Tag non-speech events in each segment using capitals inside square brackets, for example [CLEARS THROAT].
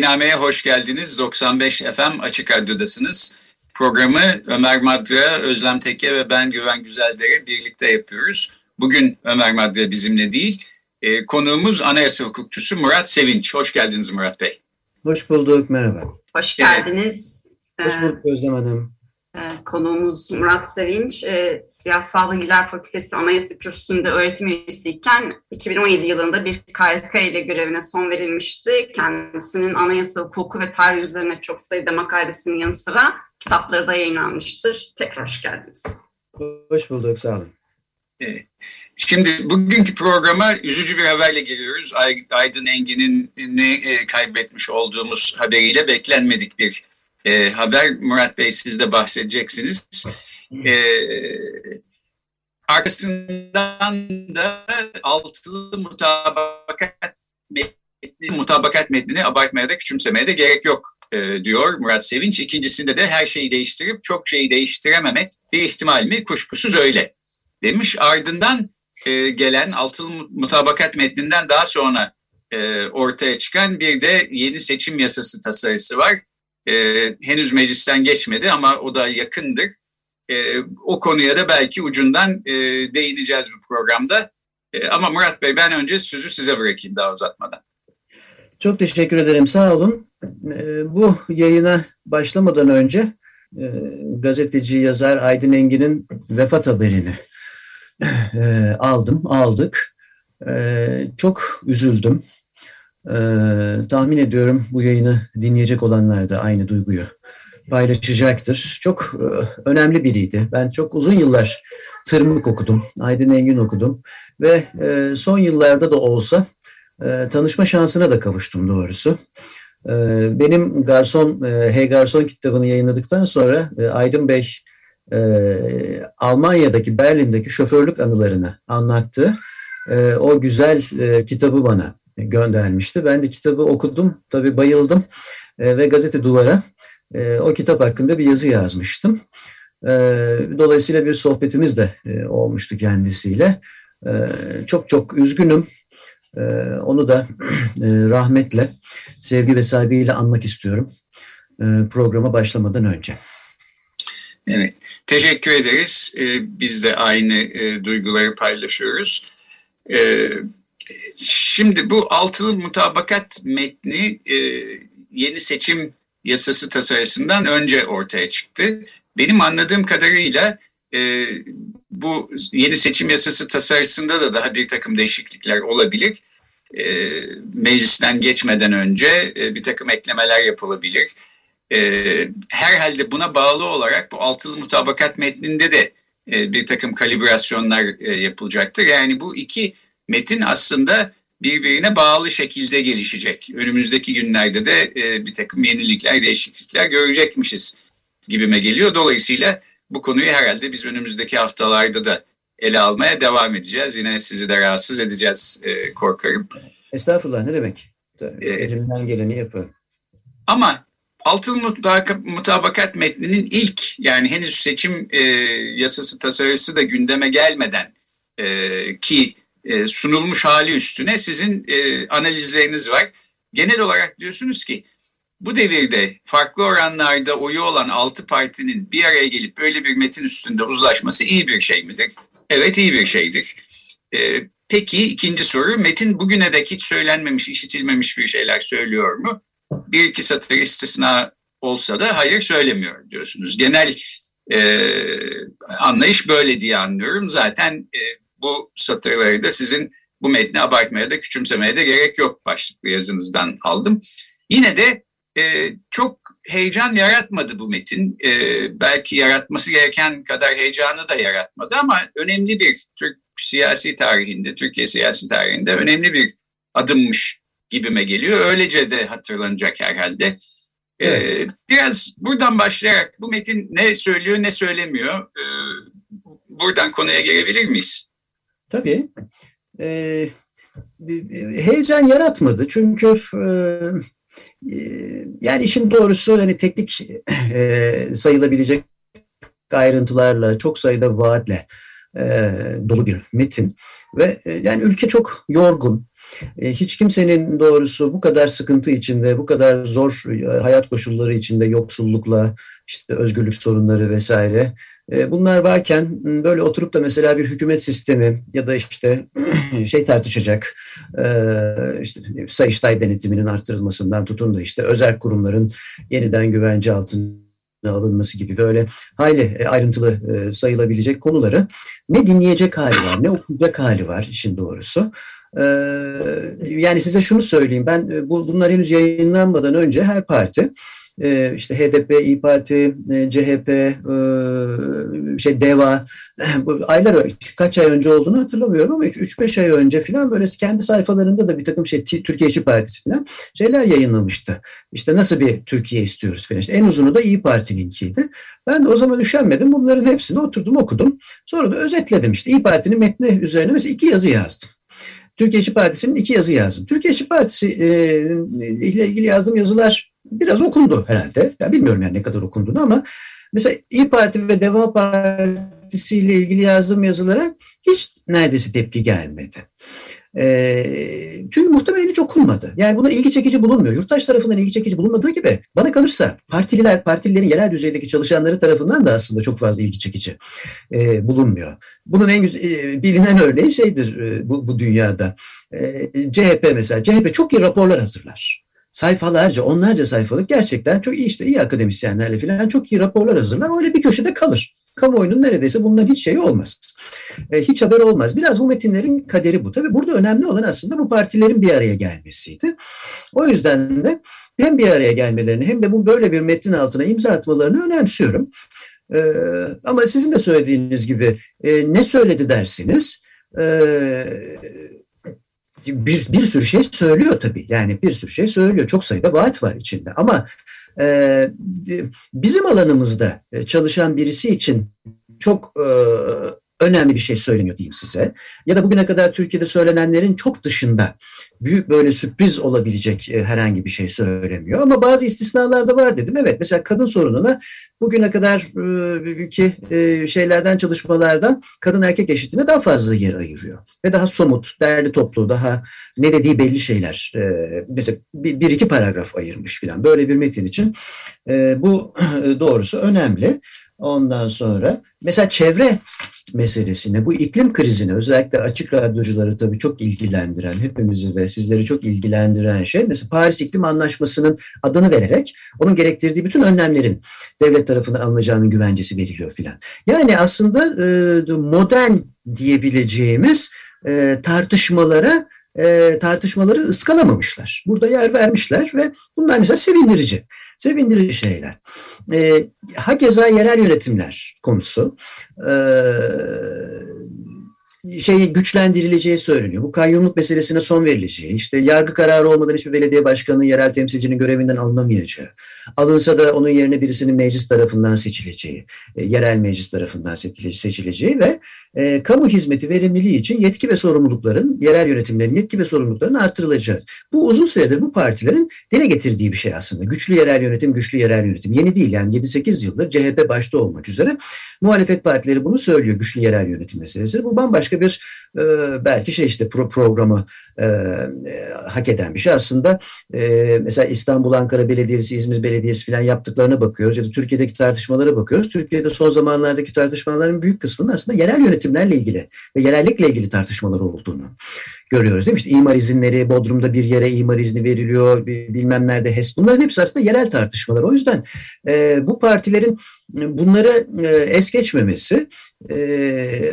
Vakainame'ye hoş geldiniz. 95 FM Açık Radyo'dasınız. Programı Ömer Madra, Özlem Teke ve ben Güven Güzeldere birlikte yapıyoruz. Bugün Ömer Madra bizimle değil. E, konuğumuz anayasa hukukçusu Murat Sevinç. Hoş geldiniz Murat Bey. Hoş bulduk, merhaba. Hoş geldiniz. Hoş ee, bulduk Özlem Hanım. E, konuğumuz Murat Sevinç, e, Siyasal Bilgiler Fakültesi Anayasa Kürsüsü'nde öğretim üyesiyken 2017 yılında bir KYK ile görevine son verilmişti. Kendisinin anayasa hukuku ve tarih üzerine çok sayıda makalesinin yanı sıra kitapları da yayınlanmıştır. Tekrar hoş geldiniz. Hoş bulduk, sağ olun. Şimdi bugünkü programa üzücü bir haberle giriyoruz. Aydın Engin'in ne e, kaybetmiş olduğumuz haberiyle beklenmedik bir e, haber. Murat Bey siz de bahsedeceksiniz. E, arkasından da altılı mutabakat metni, mutabakat metnini abartmaya da küçümsemeye de gerek yok e, diyor Murat Sevinç. İkincisinde de her şeyi değiştirip çok şeyi değiştirememek bir ihtimal mi? Kuşkusuz öyle demiş. Ardından e, gelen altılı mutabakat metninden daha sonra e, ortaya çıkan bir de yeni seçim yasası tasarısı var. E, henüz meclisten geçmedi ama o da yakındır. E, o konuya da belki ucundan e, değineceğiz bu programda. E, ama Murat Bey ben önce sözü size bırakayım daha uzatmadan. Çok teşekkür ederim sağ olun. E, bu yayına başlamadan önce e, gazeteci yazar Aydın Engin'in vefat haberini e, aldım, aldık. E, çok üzüldüm. E, tahmin ediyorum bu yayını dinleyecek olanlar da aynı duyguyu paylaşacaktır. Çok e, önemli biriydi. Ben çok uzun yıllar Tırmık okudum, Aydın Engin okudum ve e, son yıllarda da olsa e, tanışma şansına da kavuştum doğrusu. Benim Garson, Hey Garson kitabını yayınladıktan sonra Aydın Bey Almanya'daki Berlin'deki şoförlük anılarını anlattı. O güzel kitabı bana göndermişti. Ben de kitabı okudum, tabii bayıldım e, ve gazete duvara e, o kitap hakkında bir yazı yazmıştım. E, dolayısıyla bir sohbetimiz de e, olmuştu kendisiyle. E, çok çok üzgünüm. E, onu da [CLEARS THROAT] e, rahmetle, sevgi ve saygıyla anmak istiyorum e, programa başlamadan önce. Evet. Teşekkür ederiz. Biz de aynı e, duyguları paylaşıyoruz. Şimdi bu altılı mutabakat metni e, yeni seçim yasası tasarısından önce ortaya çıktı. Benim anladığım kadarıyla e, bu yeni seçim yasası tasarısında da daha bir takım değişiklikler olabilir. E, meclisten geçmeden önce bir takım eklemeler yapılabilir. Herhalde buna bağlı olarak bu altılı mutabakat metninde de bir takım kalibrasyonlar yapılacaktır. Yani bu iki metin aslında birbirine bağlı şekilde gelişecek. Önümüzdeki günlerde de e, bir takım yenilikler, değişiklikler görecekmişiz gibime geliyor. Dolayısıyla bu konuyu herhalde biz önümüzdeki haftalarda da ele almaya devam edeceğiz. Yine sizi de rahatsız edeceğiz e, korkarım. Estağfurullah ne demek? Ee, elimden geleni yapıyorum. Ama Altılı mutabakat metninin ilk yani henüz seçim e, yasası tasarısı da gündeme gelmeden e, ki e, sunulmuş hali üstüne sizin e, analizleriniz var. Genel olarak diyorsunuz ki bu devirde farklı oranlarda oyu olan altı partinin bir araya gelip böyle bir metin üstünde uzlaşması iyi bir şey midir? Evet iyi bir şeydir. E, peki ikinci soru metin bugüne dek hiç söylenmemiş, işitilmemiş bir şeyler söylüyor mu? bir iki satır istisna olsa da hayır söylemiyor diyorsunuz. Genel e, anlayış böyle diye anlıyorum. Zaten e, bu satırları da sizin bu metni abartmaya da küçümsemeye de gerek yok başlıklı yazınızdan aldım. Yine de e, çok heyecan yaratmadı bu metin. E, belki yaratması gereken kadar heyecanı da yaratmadı ama önemli bir Türk siyasi tarihinde, Türkiye siyasi tarihinde önemli bir adımmış gibime geliyor. Öylece de hatırlanacak herhalde. E, evet. Biraz buradan başlayarak bu metin ne söylüyor ne söylemiyor. E, buradan konuya gelebilir miyiz? Tabii. Ee, heyecan yaratmadı çünkü e, ee, yani işin doğrusu hani teknik e, sayılabilecek ayrıntılarla, çok sayıda vaatle e, dolu bir metin ve e, yani ülke çok yorgun. E, hiç kimsenin doğrusu bu kadar sıkıntı içinde, bu kadar zor e, hayat koşulları içinde yoksullukla, işte özgürlük sorunları vesaire e, bunlar varken böyle oturup da mesela bir hükümet sistemi ya da işte [CLEARS THROAT] şey tartışacak işte Sayıştay denetiminin arttırılmasından tutun da işte özel kurumların yeniden güvence altına alınması gibi böyle hayli ayrıntılı sayılabilecek konuları ne dinleyecek hali var ne okuyacak hali var işin doğrusu. Yani size şunu söyleyeyim ben bunlar henüz yayınlanmadan önce her parti e, işte HDP, İyi Parti, e, CHP, e, şey DEVA [CLEARS THROAT] bu aylar kaç ay önce olduğunu hatırlamıyorum ama 3-5 ay önce falan böyle kendi sayfalarında da bir takım şey Türkiye İşçi Partisi falan şeyler yayınlamıştı. İşte nasıl bir Türkiye istiyoruz falan. İşte en uzunu da İyi Parti'ninkiydi. Ben de o zaman üşenmedim. Bunların hepsini oturdum okudum. Sonra da özetledim işte İyi Parti'nin metni üzerine mesela iki yazı yazdım. Türkiye İşçi Partisi'nin iki yazı yazdım. Türkiye İşçi Partisi ile ilgili yazdığım yazılar biraz okundu herhalde. Ya bilmiyorum yani ne kadar okunduğunu ama mesela İyi Parti ve Deva Partisi ile ilgili yazdığım yazılara hiç neredeyse tepki gelmedi. E, çünkü muhtemelen hiç okunmadı. Yani buna ilgi çekici bulunmuyor. Yurttaş tarafından ilgi çekici bulunmadığı gibi bana kalırsa partililer, partililerin yerel düzeydeki çalışanları tarafından da aslında çok fazla ilgi çekici e, bulunmuyor. Bunun en güzel, bilinen örneği şeydir e, bu, bu dünyada. E, CHP mesela, CHP çok iyi raporlar hazırlar sayfalarca, onlarca sayfalık gerçekten çok iyi işte iyi akademisyenlerle falan çok iyi raporlar hazırlar. Öyle bir köşede kalır. Kamuoyunun neredeyse bundan hiç şeyi olmaz. E, hiç haber olmaz. Biraz bu metinlerin kaderi bu. Tabii burada önemli olan aslında bu partilerin bir araya gelmesiydi. O yüzden de hem bir araya gelmelerini hem de bu böyle bir metnin altına imza atmalarını önemsiyorum. E, ama sizin de söylediğiniz gibi e, ne söyledi dersiniz? E, bir, bir sürü şey söylüyor tabii. Yani bir sürü şey söylüyor. Çok sayıda vaat var içinde. Ama bizim alanımızda e, çalışan birisi için çok e, önemli bir şey söyleniyor diyeyim size. Ya da bugüne kadar Türkiye'de söylenenlerin çok dışında büyük böyle sürpriz olabilecek e, herhangi bir şey söylemiyor. Ama bazı istisnalar da var dedim. Evet mesela kadın sorununa bugüne kadar e, ki e, şeylerden çalışmalardan kadın erkek eşitliğine daha fazla yer ayırıyor. Ve daha somut, değerli toplu, daha ne dediği belli şeyler. Mesela bir, iki paragraf ayırmış falan. Böyle bir metin için bu doğrusu önemli. Ondan sonra mesela çevre meselesine, bu iklim krizine özellikle açık radyocuları tabii çok ilgilendiren, hepimizi ve sizleri çok ilgilendiren şey mesela Paris İklim Anlaşması'nın adını vererek onun gerektirdiği bütün önlemlerin devlet tarafından alınacağının güvencesi veriliyor filan. Yani aslında e, modern diyebileceğimiz e, tartışmalara e, tartışmaları ıskalamamışlar. Burada yer vermişler ve bunlar mesela sevindirici sevindirici şeyler. E, hakeza yerel yönetimler konusu e, şey güçlendirileceği söyleniyor. Bu kayyumluk meselesine son verileceği, işte yargı kararı olmadan hiçbir belediye başkanının yerel temsilcinin görevinden alınamayacağı, alınsa da onun yerine birisinin meclis tarafından seçileceği, e, yerel meclis tarafından seçileceği ve e, kamu hizmeti verimliliği için yetki ve sorumlulukların, yerel yönetimlerin yetki ve sorumlulukların artırılacağı. Bu uzun süredir bu partilerin dile getirdiği bir şey aslında. Güçlü yerel yönetim, güçlü yerel yönetim. Yeni değil yani 7-8 yıldır CHP başta olmak üzere muhalefet partileri bunu söylüyor güçlü yerel yönetim meselesi. Bu bambaşka bir e, belki şey işte pro programı e, e, hak eden bir şey. Aslında e, mesela İstanbul, Ankara Belediyesi, İzmir Belediyesi falan yaptıklarına bakıyoruz ya da Türkiye'deki tartışmalara bakıyoruz. Türkiye'de son zamanlardaki tartışmaların büyük kısmının aslında yerel yönetimlerle ilgili ve yerellikle ilgili tartışmalar olduğunu görüyoruz değil mi? İşte imar izinleri, Bodrum'da bir yere imar izni veriliyor, bilmem nerede HES. Bunların hepsi aslında yerel tartışmalar. O yüzden e, bu partilerin bunları e, es geçmemesi, e,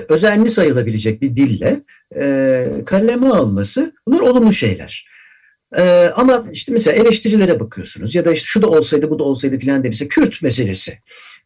özenli sayılabilecek bir dille e, kaleme alması bunlar olumlu şeyler. Ee, ama işte mesela eleştirilere bakıyorsunuz ya da işte şu da olsaydı bu da olsaydı filan de Kürt meselesi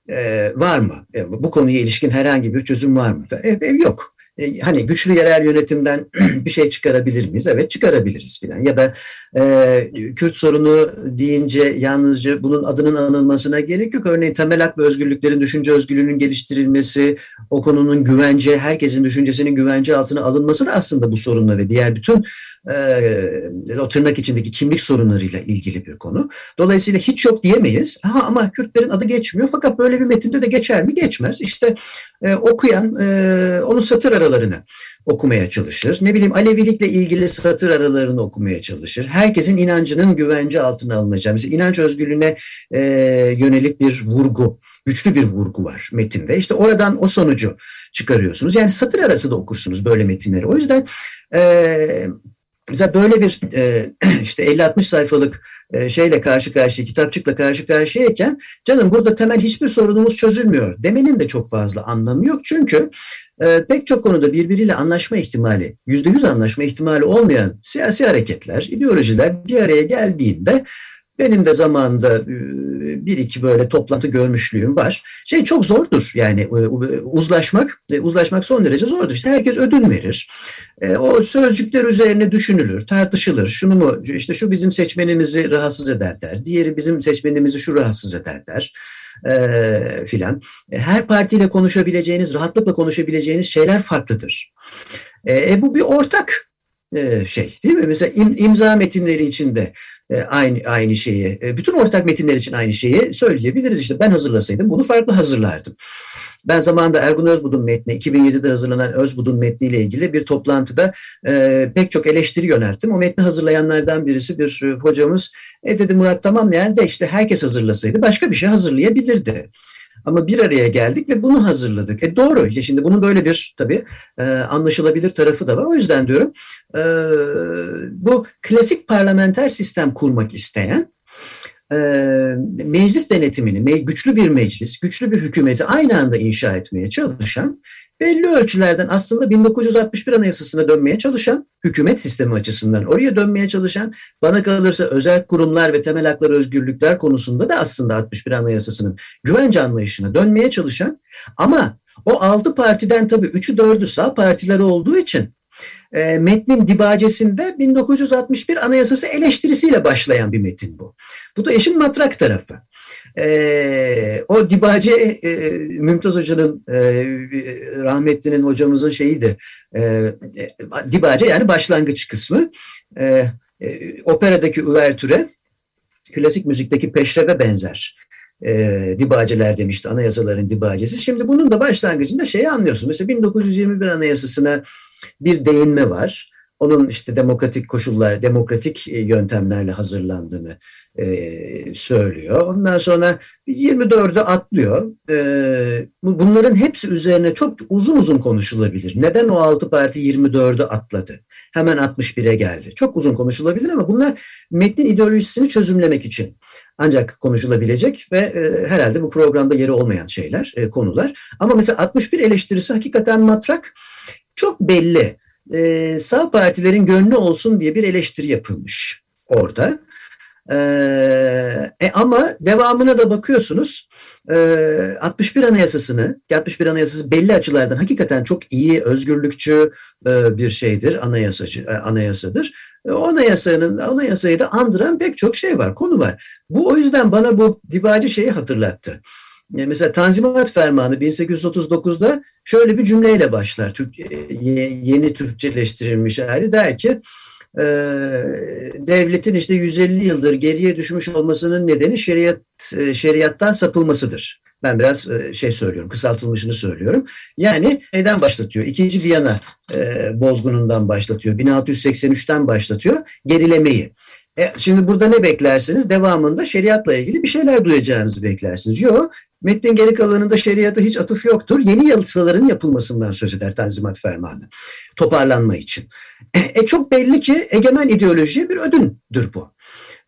e, var mı? E, bu konuya ilişkin herhangi bir çözüm var mı? E, e, yok. E, hani güçlü yerel yönetimden [CLEARS THROAT] bir şey çıkarabilir miyiz? Evet çıkarabiliriz filan. Ya da e, Kürt sorunu deyince yalnızca bunun adının anılmasına gerek yok. Örneğin temel hak ve özgürlüklerin, düşünce özgürlüğünün geliştirilmesi, o konunun güvence, herkesin düşüncesinin güvence altına alınması da aslında bu sorunla ve diğer bütün e, o tırnak içindeki kimlik sorunlarıyla ilgili bir konu. Dolayısıyla hiç yok diyemeyiz. Ha, ama Kürtlerin adı geçmiyor. Fakat böyle bir metinde de geçer mi? Geçmez. İşte e, okuyan e, onun satır aralarını okumaya çalışır. Ne bileyim Alevilikle ilgili satır aralarını okumaya çalışır. Herkesin inancının güvence altına alınacağı. Mesela inanç özgürlüğüne e, yönelik bir vurgu, güçlü bir vurgu var metinde. İşte oradan o sonucu çıkarıyorsunuz. Yani satır arası da okursunuz böyle metinleri. O yüzden e, Mesela böyle bir e, [CLEARS THROAT] işte 50-60 sayfalık e, şeyle karşı karşıya, kitapçıkla karşı karşıyayken canım burada temel hiçbir sorunumuz çözülmüyor demenin de çok fazla anlamı yok. Çünkü e, pek çok konuda birbiriyle anlaşma ihtimali, %100 anlaşma ihtimali olmayan siyasi hareketler, ideolojiler bir araya geldiğinde benim de zamanında e, bir iki böyle toplantı görmüşlüğüm var. Şey çok zordur yani e, uzlaşmak, e, uzlaşmak son derece zordur. İşte herkes ödün verir. O sözcükler üzerine düşünülür, tartışılır. Şunu mu, işte şu bizim seçmenimizi rahatsız eder der. Diğeri bizim seçmenimizi şu rahatsız eder der. E, filan. Her partiyle konuşabileceğiniz, rahatlıkla konuşabileceğiniz şeyler farklıdır. E, bu bir ortak şey değil mi? Mesela im, imza metinleri içinde aynı aynı şeyi, e, bütün ortak metinler için aynı şeyi söyleyebiliriz. İşte ben hazırlasaydım bunu farklı hazırlardım. Ben zamanında Ergun Özbudun metni, 2007'de hazırlanan Özbudun metniyle ilgili bir toplantıda e, pek çok eleştiri yönelttim. O metni hazırlayanlardan birisi bir e, hocamız, e dedi Murat tamam yani de işte herkes hazırlasaydı başka bir şey hazırlayabilirdi. Ama bir araya geldik ve bunu hazırladık. E doğru. Ya şimdi bunun böyle bir tabii e, anlaşılabilir tarafı da var. O yüzden diyorum e, bu klasik parlamenter sistem kurmak isteyen e, meclis denetimini, güçlü bir meclis, güçlü bir hükümeti aynı anda inşa etmeye çalışan belli ölçülerden aslında 1961 Anayasası'na dönmeye çalışan, hükümet sistemi açısından oraya dönmeye çalışan, bana kalırsa özel kurumlar ve temel haklar özgürlükler konusunda da aslında 61 Anayasası'nın güvence anlayışına dönmeye çalışan ama o altı partiden tabii üçü dördü sağ partiler olduğu için e, metnin dibacesinde 1961 Anayasası eleştirisiyle başlayan bir metin bu. Bu da işin matrak tarafı. E, o dibace e, Mümtaz Hoca'nın e, rahmetlinin hocamızın şeyiydi. E, e, dibace yani başlangıç kısmı. E, e, operadaki üvertüre klasik müzikteki peşreve benzer e, dibaceler demişti anayasaların dibacesi. Şimdi bunun da başlangıcında şeyi anlıyorsun. Mesela 1921 anayasasına bir değinme var. Onun işte demokratik koşullar, demokratik e, yöntemlerle hazırlandığını e, söylüyor. Ondan sonra 24'ü atlıyor. E, bunların hepsi üzerine çok uzun uzun konuşulabilir. Neden o altı parti 24'ü atladı? Hemen 61'e geldi. Çok uzun konuşulabilir ama bunlar metnin ideolojisini çözümlemek için ancak konuşulabilecek ve e, herhalde bu programda yeri olmayan şeyler, e, konular. Ama mesela 61 eleştirisi hakikaten matrak çok belli. E, sağ partilerin gönlü olsun diye bir eleştiri yapılmış orada. E, e, ama devamına da bakıyorsunuz e, 61 Anayasası'nı, 61 Anayasası belli açılardan hakikaten çok iyi, özgürlükçü e, bir şeydir, anayasacı, e, anayasadır. E, o anayasanın, anayasayı da andıran pek çok şey var, konu var. Bu o yüzden bana bu dibacı şeyi hatırlattı. E, mesela Tanzimat Fermanı 1839'da şöyle bir cümleyle başlar. Türk, e, yeni Türkçeleştirilmiş hali der ki e, devletin işte 150 yıldır geriye düşmüş olmasının nedeni şeriat şeriattan sapılmasıdır. Ben biraz şey söylüyorum, kısaltılmışını söylüyorum. Yani neden başlatıyor? İkinci Viyana e, bozgunundan başlatıyor. 1683'ten başlatıyor gerilemeyi. E, şimdi burada ne beklersiniz? Devamında şeriatla ilgili bir şeyler duyacağınızı beklersiniz. Yok, Metnin geri kalanında şeriata hiç atıf yoktur. Yeni yasaların yapılmasından söz eder Tanzimat Fermanı. Toparlanma için. E çok belli ki egemen ideolojiye bir ödündür bu.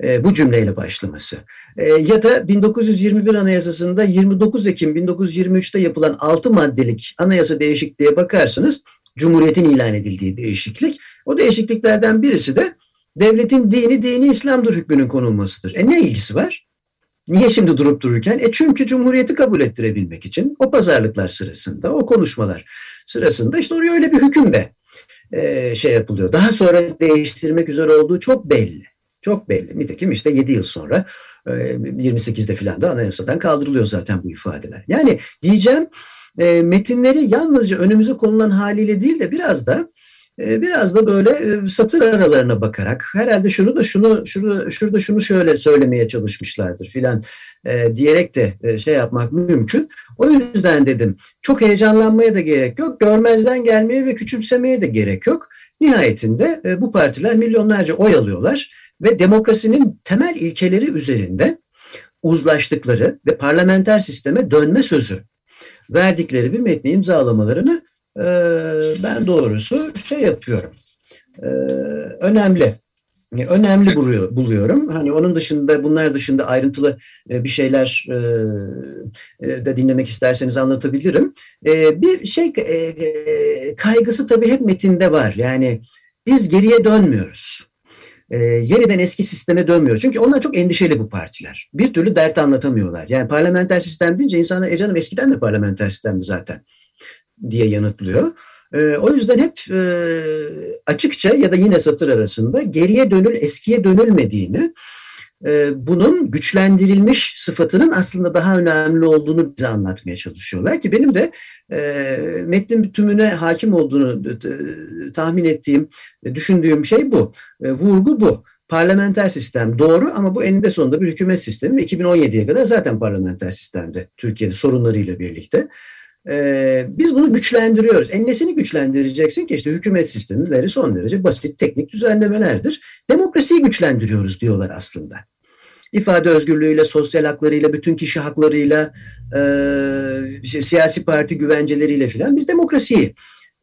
E, bu cümleyle başlaması. E, ya da 1921 Anayasası'nda 29 Ekim 1923'te yapılan 6 maddelik anayasa değişikliğe bakarsınız. Cumhuriyetin ilan edildiği değişiklik. O değişikliklerden birisi de devletin dini dini İslam'dır hükmünün konulmasıdır. E ne ilgisi var? Niye şimdi durup dururken? E çünkü Cumhuriyeti kabul ettirebilmek için o pazarlıklar sırasında, o konuşmalar sırasında işte oraya öyle bir hüküm de e, şey yapılıyor. Daha sonra değiştirmek üzere olduğu çok belli. Çok belli. Nitekim işte 7 yıl sonra 28'de filan da anayasadan kaldırılıyor zaten bu ifadeler. Yani diyeceğim metinleri yalnızca önümüze konulan haliyle değil de biraz da biraz da böyle satır aralarına bakarak herhalde şunu da şunu şunu şurada şunu şöyle söylemeye çalışmışlardır filan diyerek de şey yapmak mümkün. O yüzden dedim çok heyecanlanmaya da gerek yok. Görmezden gelmeye ve küçümsemeye de gerek yok. Nihayetinde bu partiler milyonlarca oy alıyorlar ve demokrasinin temel ilkeleri üzerinde uzlaştıkları ve parlamenter sisteme dönme sözü verdikleri bir metni imzalamalarını e, ben doğrusu şey yapıyorum. E, önemli. Önemli buluyor, buluyorum. Hani onun dışında bunlar dışında ayrıntılı bir şeyler de dinlemek isterseniz anlatabilirim. Bir şey kaygısı tabii hep metinde var. Yani biz geriye dönmüyoruz e, yeniden eski sisteme dönmüyor. Çünkü onlar çok endişeli bu partiler. Bir türlü dert anlatamıyorlar. Yani parlamenter sistem deyince insanlar e canım eskiden de parlamenter sistemdi zaten diye yanıtlıyor. E, o yüzden hep e, açıkça ya da yine satır arasında geriye dönül eskiye dönülmediğini e, bunun güçlendirilmiş sıfatının aslında daha önemli olduğunu bize anlatmaya çalışıyorlar ki benim de e, metnin tümüne hakim olduğunu e, tahmin ettiğim, düşündüğüm şey bu. Vurgu bu. Parlamenter sistem doğru ama bu eninde sonunda bir hükümet sistemi ve 2017'ye kadar zaten parlamenter sistemde Türkiye'de sorunlarıyla birlikte. Ee, biz bunu güçlendiriyoruz. En nesini güçlendireceksin ki işte hükümet sistemleri son derece basit teknik düzenlemelerdir. Demokrasiyi güçlendiriyoruz diyorlar aslında ifade özgürlüğüyle, sosyal haklarıyla, bütün kişi haklarıyla, e, siyasi parti güvenceleriyle filan biz demokrasiyi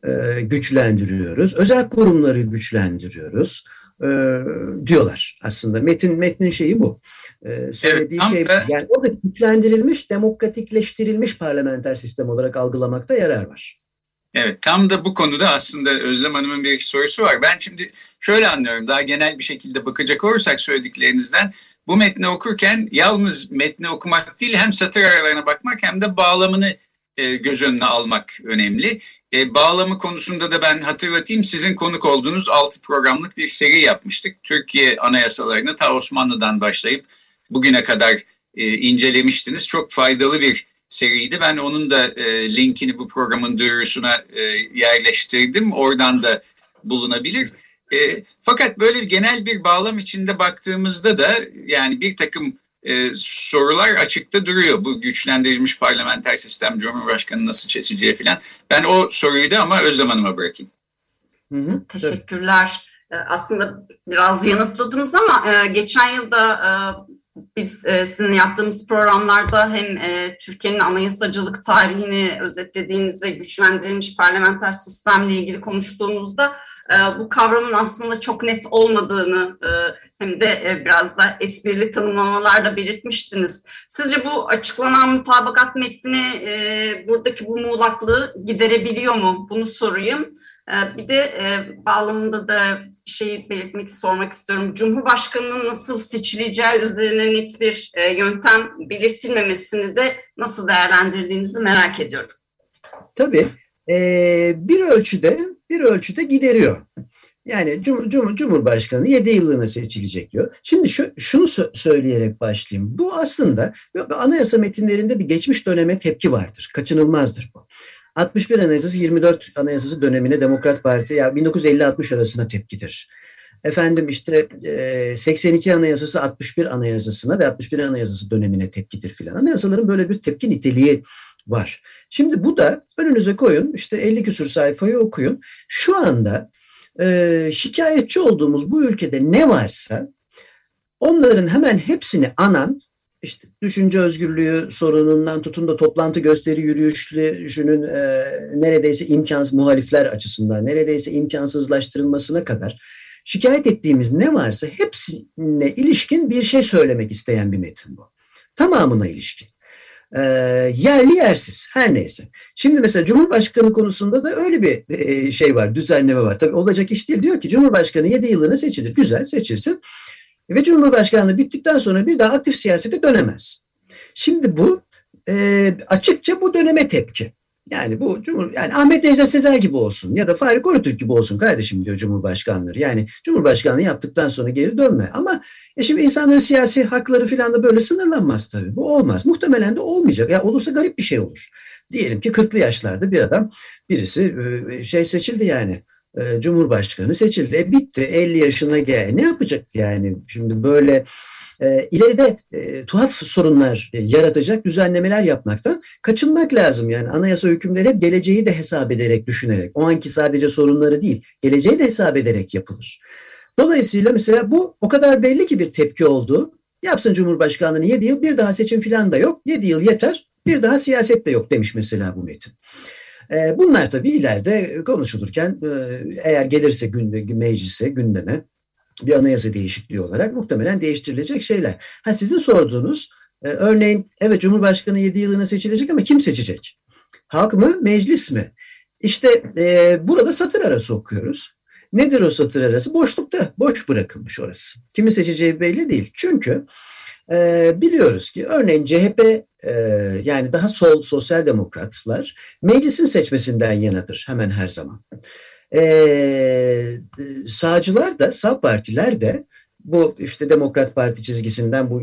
e, güçlendiriyoruz. Özel kurumları güçlendiriyoruz e, diyorlar aslında. Metin metnin şeyi bu. E, söylediği evet, şey da... yani orada güçlendirilmiş, demokratikleştirilmiş parlamenter sistem olarak algılamakta yarar var. Evet tam da bu konuda aslında Özlem Hanım'ın bir iki sorusu var. Ben şimdi şöyle anlıyorum daha genel bir şekilde bakacak olursak söylediklerinizden bu metni okurken yalnız metni okumak değil hem satır aralarına bakmak hem de bağlamını e, göz önüne almak önemli. E, bağlamı konusunda da ben hatırlatayım sizin konuk olduğunuz 6 programlık bir seri yapmıştık. Türkiye anayasalarını ta Osmanlı'dan başlayıp bugüne kadar e, incelemiştiniz. Çok faydalı bir seriydi. Ben onun da e, linkini bu programın duyurusuna e, yerleştirdim. Oradan da bulunabilir. E, fakat böyle genel bir bağlam içinde baktığımızda da yani bir takım e, sorular açıkta duruyor. Bu güçlendirilmiş parlamenter sistem Cumhurbaşkanı nasıl seçileceği falan. Ben o soruyu da ama Özlem Hanım'a bırakayım. Hı hı, Teşekkürler. Evet. Aslında biraz yanıtladınız ama e, geçen yılda e, biz e, sizin yaptığımız programlarda hem e, Türkiye'nin anayasacılık tarihini özetlediğimiz ve güçlendirilmiş parlamenter sistemle ilgili konuştuğumuzda e, bu kavramın aslında çok net olmadığını e, hem de e, biraz da esprili tanımlamalarla belirtmiştiniz. Sizce bu açıklanan mutabakat metni buradaki bu muğlaklığı giderebiliyor mu? Bunu sorayım. Bir de bağlamında da bir şey belirtmek, sormak istiyorum. Cumhurbaşkanının nasıl seçileceği üzerine net bir yöntem belirtilmemesini de nasıl değerlendirdiğinizi merak ediyorum. Tabii. bir ölçüde bir ölçüde gideriyor. Yani Cum Cum Cumhurbaşkanı 7 yıllığına seçilecek diyor. Şimdi şu, şunu sö söyleyerek başlayayım. Bu aslında anayasa metinlerinde bir geçmiş döneme tepki vardır. Kaçınılmazdır bu. 61 Anayasası 24 Anayasası dönemine Demokrat Parti ya 1950-60 arasına tepkidir. Efendim işte 82 Anayasası 61 Anayasasına ve 61 Anayasası dönemine tepkidir filan. Anayasaların böyle bir tepki niteliği var. Şimdi bu da önünüze koyun işte 50 küsur sayfayı okuyun. Şu anda e, şikayetçi olduğumuz bu ülkede ne varsa onların hemen hepsini anan işte düşünce özgürlüğü sorunundan tutun da toplantı gösteri yürüyüşünün e, neredeyse imkansız muhalifler açısından neredeyse imkansızlaştırılmasına kadar şikayet ettiğimiz ne varsa hepsine ilişkin bir şey söylemek isteyen bir metin bu. Tamamına ilişkin. E, yerli yersiz her neyse. Şimdi mesela Cumhurbaşkanı konusunda da öyle bir e, şey var, düzenleme var. Tabii olacak iş değil. Diyor ki Cumhurbaşkanı 7 yıllığına seçilir. Güzel seçilsin. Ve Cumhurbaşkanlığı bittikten sonra bir daha aktif siyasete dönemez. Şimdi bu e, açıkça bu döneme tepki. Yani bu Cumhur yani Ahmet Necdet Sezer gibi olsun ya da Fahri Korutürk gibi olsun kardeşim diyor Cumhurbaşkanları. Yani Cumhurbaşkanlığı yaptıktan sonra geri dönme. Ama e şimdi insanların siyasi hakları falan da böyle sınırlanmaz tabii. Bu olmaz. Muhtemelen de olmayacak. Ya olursa garip bir şey olur. Diyelim ki 40'lı yaşlarda bir adam birisi e, şey seçildi yani. E, Cumhurbaşkanı seçildi. E bitti 50 yaşına gel. Ne yapacak yani? Şimdi böyle e, ileride e, tuhaf sorunlar yaratacak düzenlemeler yapmaktan kaçınmak lazım. Yani anayasa hükümleri hep geleceği de hesap ederek düşünerek, o anki sadece sorunları değil, geleceği de hesap ederek yapılır. Dolayısıyla mesela bu o kadar belli ki bir tepki oldu. Yapsın Cumhurbaşkanlığını 7 yıl bir daha seçim falan da yok. 7 yıl yeter bir daha siyaset de yok demiş mesela bu metin. E, bunlar tabii ileride konuşulurken e, eğer gelirse meclise, gündeme bir anayasa değişikliği olarak muhtemelen değiştirilecek şeyler. Ha sizin sorduğunuz e, örneğin evet Cumhurbaşkanı 7 yılına seçilecek ama kim seçecek? Halk mı, meclis mi? İşte e, burada satır arası okuyoruz. Nedir o satır arası? Boşlukta, boş bırakılmış orası. Kimi seçeceği belli değil. Çünkü e, biliyoruz ki örneğin CHP e, yani daha sol sosyal demokratlar meclisin seçmesinden yanadır hemen her zaman. E, sağcılar da, sağ partiler de bu işte Demokrat Parti çizgisinden bu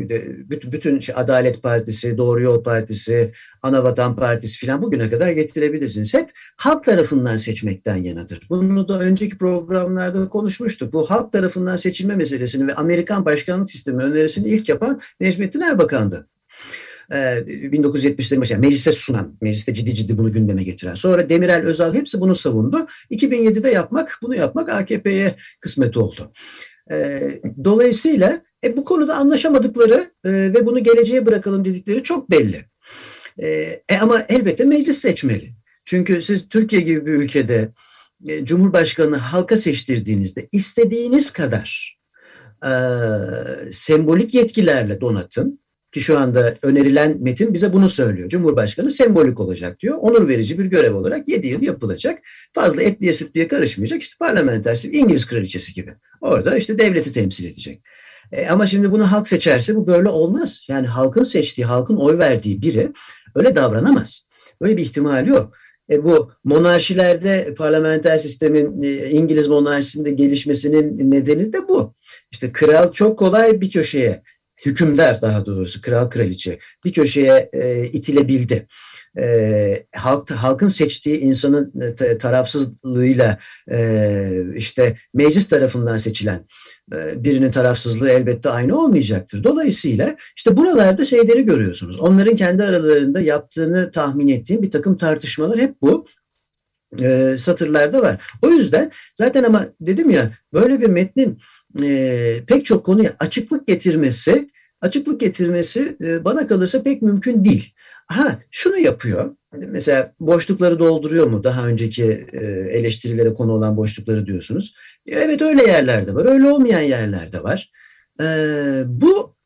bütün, bütün şey, Adalet Partisi, Doğru Yol Partisi, Anavatan Partisi filan bugüne kadar getirebilirsiniz. Hep halk tarafından seçmekten yanadır. Bunu da önceki programlarda konuşmuştuk. Bu halk tarafından seçilme meselesini ve Amerikan başkanlık sistemi önerisini ilk yapan Necmettin Erbakan'dı. 1970'lerin başında meclise sunan, mecliste ciddi ciddi bunu gündeme getiren. Sonra Demirel Özal hepsi bunu savundu. 2007'de yapmak, bunu yapmak AKP'ye kısmet oldu. Dolayısıyla e, bu konuda anlaşamadıkları e, ve bunu geleceğe bırakalım dedikleri çok belli. E, ama elbette meclis seçmeli. Çünkü siz Türkiye gibi bir ülkede e, Cumhurbaşkanı halka seçtirdiğinizde istediğiniz kadar e, sembolik yetkilerle donatın ki şu anda önerilen metin bize bunu söylüyor. Cumhurbaşkanı sembolik olacak diyor. Onur verici bir görev olarak 7 yıl yapılacak. Fazla etliye sütlüye karışmayacak. İşte parlamenter İngiliz kraliçesi gibi. Orada işte devleti temsil edecek. E, ama şimdi bunu halk seçerse bu böyle olmaz. Yani halkın seçtiği, halkın oy verdiği biri öyle davranamaz. Öyle bir ihtimal yok. E, bu monarşilerde parlamenter sistemin e, İngiliz monarşisinde gelişmesinin nedeni de bu. İşte kral çok kolay bir köşeye hükümdar daha doğrusu kral kraliçe bir köşeye e, itilebildi. E, halk, halkın seçtiği insanın e, tarafsızlığıyla e, işte meclis tarafından seçilen e, birinin tarafsızlığı elbette aynı olmayacaktır. Dolayısıyla işte buralarda şeyleri görüyorsunuz. Onların kendi aralarında yaptığını tahmin ettiğim bir takım tartışmalar hep bu e, satırlarda var. O yüzden zaten ama dedim ya böyle bir metnin e, pek çok konuya açıklık getirmesi açıklık getirmesi e, bana kalırsa pek mümkün değil. Ha şunu yapıyor. Mesela boşlukları dolduruyor mu? Daha önceki e, eleştirilere konu olan boşlukları diyorsunuz. E, evet öyle yerlerde var. Öyle olmayan yerlerde var. E, bu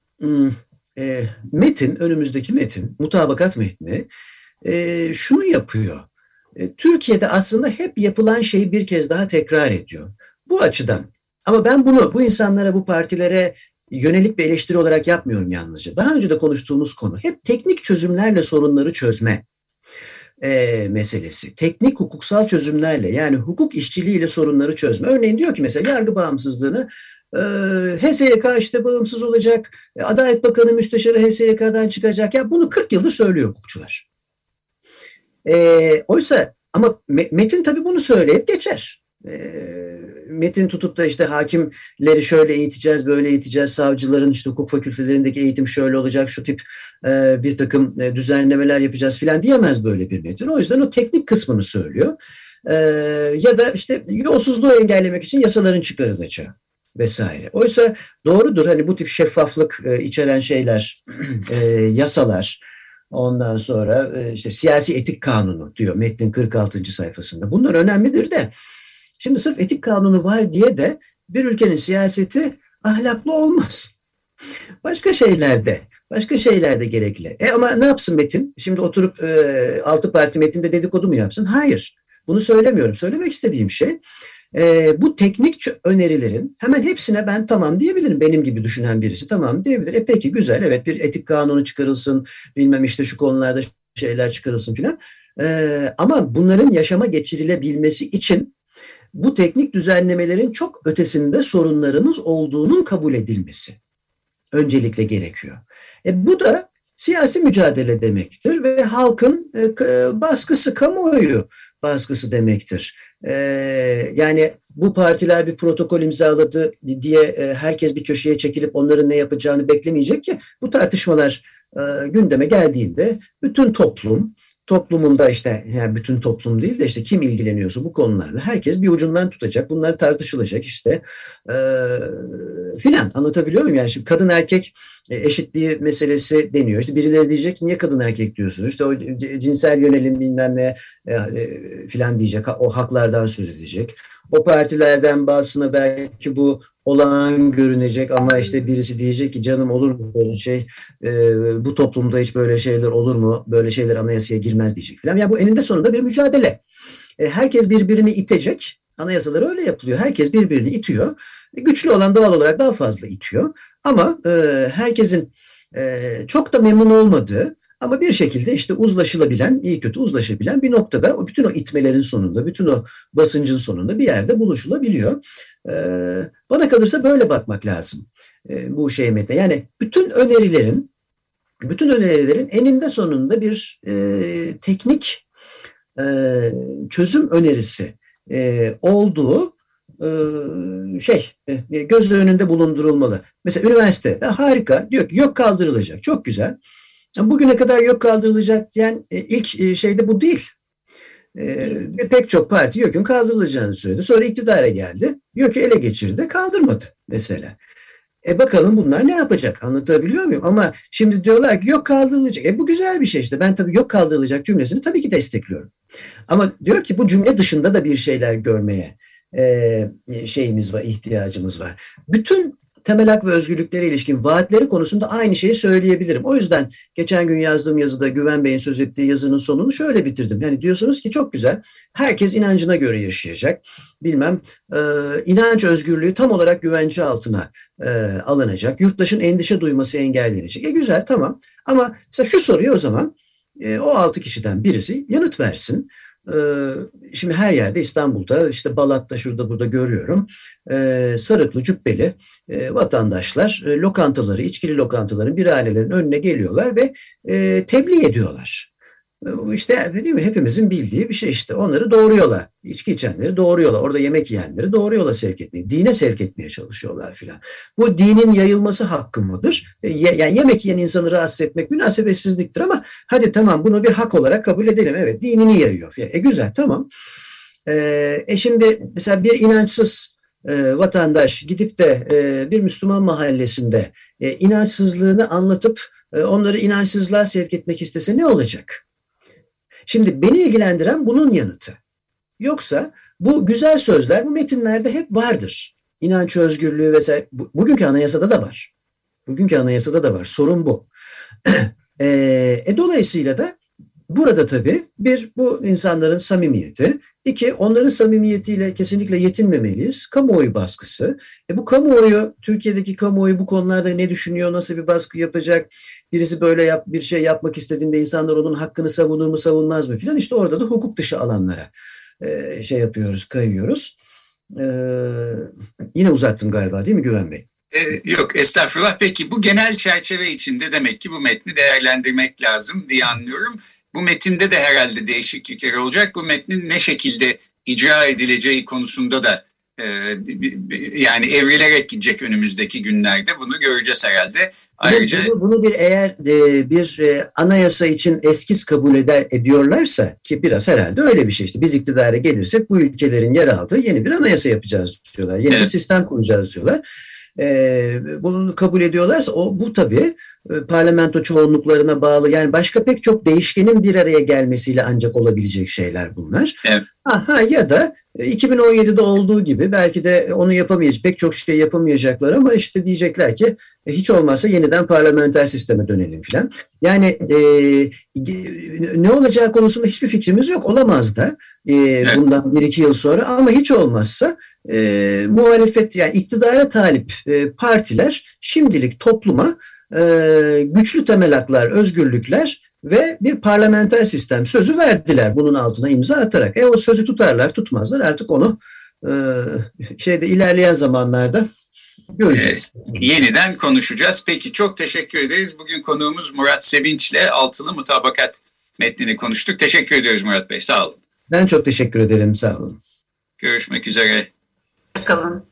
e, metin, önümüzdeki metin, mutabakat metni şunu yapıyor. Türkiye'de aslında hep yapılan şeyi bir kez daha tekrar ediyor. Bu açıdan ama ben bunu bu insanlara, bu partilere yönelik bir eleştiri olarak yapmıyorum yalnızca. Daha önce de konuştuğumuz konu hep teknik çözümlerle sorunları çözme e, meselesi. Teknik hukuksal çözümlerle yani hukuk işçiliğiyle sorunları çözme. Örneğin diyor ki mesela yargı bağımsızlığını e, HSYK işte bağımsız olacak, Adalet Bakanı müsteşarı HSYK'dan çıkacak. Ya bunu 40 yıldır söylüyor hukukçular. E, oysa ama Metin tabii bunu söyleyip geçer. E, metin tutup da işte hakimleri şöyle eğiteceğiz, böyle eğiteceğiz, savcıların işte hukuk fakültelerindeki eğitim şöyle olacak, şu tip e, bir takım e, düzenlemeler yapacağız filan diyemez böyle bir metin. O yüzden o teknik kısmını söylüyor. E, ya da işte yolsuzluğu engellemek için yasaların çıkarılacağı vesaire. Oysa doğrudur hani bu tip şeffaflık e, içeren şeyler, [CLEARS THROAT] yasalar, ondan sonra işte siyasi etik kanunu diyor metnin 46. sayfasında. Bunlar önemlidir de Şimdi sırf etik kanunu var diye de bir ülkenin siyaseti ahlaklı olmaz. [LAUGHS] Başka şeylerde, Başka şeyler de gerekli. E ama ne yapsın Metin? Şimdi oturup e, altı parti metinde dedikodu mu yapsın? Hayır. Bunu söylemiyorum. Söylemek istediğim şey e, bu teknik önerilerin hemen hepsine ben tamam diyebilirim. Benim gibi düşünen birisi tamam diyebilir. E peki güzel evet bir etik kanunu çıkarılsın bilmem işte şu konularda şeyler çıkarılsın filan. E, ama bunların yaşama geçirilebilmesi için bu teknik düzenlemelerin çok ötesinde sorunlarımız olduğunun kabul edilmesi öncelikle gerekiyor. E, bu da siyasi mücadele demektir ve halkın e, baskısı, kamuoyu baskısı demektir. E, yani bu partiler bir protokol imzaladı diye e, herkes bir köşeye çekilip onların ne yapacağını beklemeyecek ki bu tartışmalar e, gündeme geldiğinde bütün toplum toplumunda işte yani bütün toplum değil de işte kim ilgileniyorsa bu konularla herkes bir ucundan tutacak. Bunlar tartışılacak işte e, filan anlatabiliyor muyum? Yani şimdi kadın erkek eşitliği meselesi deniyor. İşte birileri diyecek niye kadın erkek diyorsunuz? İşte o cinsel yönelim bilmem ne e, filan diyecek. O haklardan söz edecek. O partilerden bazısına belki bu olağan görünecek ama işte birisi diyecek ki canım olur mu böyle şey e, bu toplumda hiç böyle şeyler olur mu böyle şeyler anayasaya girmez diyecek falan. Yani bu eninde sonunda bir mücadele. E, herkes birbirini itecek. Anayasalar öyle yapılıyor. Herkes birbirini itiyor. E, güçlü olan doğal olarak daha fazla itiyor. Ama e, herkesin e, çok da memnun olmadığı ama bir şekilde işte uzlaşılabilen, iyi kötü uzlaşabilen bir noktada o bütün o itmelerin sonunda, bütün o basıncın sonunda bir yerde buluşulabiliyor. Ee, bana kalırsa böyle bakmak lazım e, bu şey metne. Yani bütün önerilerin, bütün önerilerin eninde sonunda bir e, teknik e, çözüm önerisi olduğu şey göz önünde bulundurulmalı. Mesela üniversite harika diyor ki yok kaldırılacak çok güzel. Bugüne kadar yok kaldırılacak diyen e, ilk e, şeyde bu değil. E, pek çok parti YÖK'ün kaldırılacağını söyledi. Sonra iktidara geldi. YÖK'ü ele geçirdi, kaldırmadı mesela. E bakalım bunlar ne yapacak? Anlatabiliyor muyum? Ama şimdi diyorlar ki yok kaldırılacak. E bu güzel bir şey işte. Ben tabii yok kaldırılacak cümlesini tabii ki destekliyorum. Ama diyor ki bu cümle dışında da bir şeyler görmeye e, şeyimiz var, ihtiyacımız var. Bütün temel hak ve özgürlüklere ilişkin vaatleri konusunda aynı şeyi söyleyebilirim. O yüzden geçen gün yazdığım yazıda Güven Bey'in söz ettiği yazının sonunu şöyle bitirdim. Yani diyorsunuz ki çok güzel, herkes inancına göre yaşayacak. Bilmem, e, inanç özgürlüğü tam olarak güvence altına e, alınacak. Yurttaşın endişe duyması engellenecek. E güzel, tamam. Ama mesela şu soruyu o zaman e, o altı kişiden birisi yanıt versin. Ee, şimdi her yerde İstanbul'da işte Balat'ta şurada burada görüyorum ee, sarıklı cübbeli e, vatandaşlar e, lokantaları içkili lokantaların bir ailelerin önüne geliyorlar ve e, tebliğ ediyorlar. İşte değil mi hepimizin bildiği bir şey işte onları doğruyorlar. İçki içenleri doğruyorlar. Orada yemek yiyenleri doğruyorlar sevk etmeye. Dine sevk etmeye çalışıyorlar filan. Bu dinin yayılması hakkı mıdır? E, yani yemek yiyen insanı rahatsız etmek münasebetsizliktir ama hadi tamam bunu bir hak olarak kabul edelim. Evet dinini yayıyor. E güzel tamam. E, e şimdi mesela bir inançsız e, vatandaş gidip de e, bir Müslüman mahallesinde e, inançsızlığını anlatıp e, onları inançsızlığa sevk etmek istese ne olacak? Şimdi beni ilgilendiren bunun yanıtı. Yoksa bu güzel sözler bu metinlerde hep vardır. İnanç özgürlüğü vesaire. Bugünkü anayasada da var. Bugünkü anayasada da var. Sorun bu. [CLEARS THROAT] e, e, dolayısıyla da burada tabii bir bu insanların samimiyeti, iki onların samimiyetiyle kesinlikle yetinmemeliyiz. Kamuoyu baskısı. E, bu kamuoyu, Türkiye'deki kamuoyu bu konularda ne düşünüyor, nasıl bir baskı yapacak, birisi böyle yap, bir şey yapmak istediğinde insanlar onun hakkını savunur mu savunmaz mı filan işte orada da hukuk dışı alanlara e, şey yapıyoruz, kayıyoruz. E, yine uzattım galiba değil mi Güven Bey? Ee, yok estağfurullah. Peki bu genel çerçeve içinde demek ki bu metni değerlendirmek lazım diye anlıyorum. Bu metinde de herhalde değişiklikler olacak. Bu metnin ne şekilde icra edileceği konusunda da e, yani evrilerek gidecek önümüzdeki günlerde bunu göreceğiz herhalde. Ayrıca bunu, bunu bir eğer e, bir e, anayasa için eskiz kabul eder ediyorlarsa ki biraz herhalde öyle bir şey işte biz iktidara gelirsek bu ülkelerin yer aldığı yeni bir anayasa yapacağız diyorlar. Yeni evet. bir sistem kuracağız diyorlar. E, bunu kabul ediyorlarsa o bu tabii e, parlamento çoğunluklarına bağlı yani başka pek çok değişkenin bir araya gelmesiyle ancak olabilecek şeyler bunlar. Evet. Aha, ya da 2017'de olduğu gibi belki de onu yapamayacak pek çok şey yapamayacaklar ama işte diyecekler ki e, hiç olmazsa yeniden parlamenter sisteme dönelim filan. Yani e, ne olacağı konusunda hiçbir fikrimiz yok. Olamaz da e, evet. bundan bir iki yıl sonra ama hiç olmazsa e, muhalefet yani iktidara talip e, partiler şimdilik topluma e, güçlü temel haklar, özgürlükler ve bir parlamenter sistem sözü verdiler bunun altına imza atarak. E o sözü tutarlar, tutmazlar artık onu e, şeyde ilerleyen zamanlarda göreceğiz. Ee, yeniden konuşacağız. Peki çok teşekkür ederiz. Bugün konuğumuz Murat Sevinç ile altılı mutabakat metnini konuştuk. Teşekkür ediyoruz Murat Bey. Sağ olun. Ben çok teşekkür ederim. Sağ olun. Görüşmek üzere. Kalın.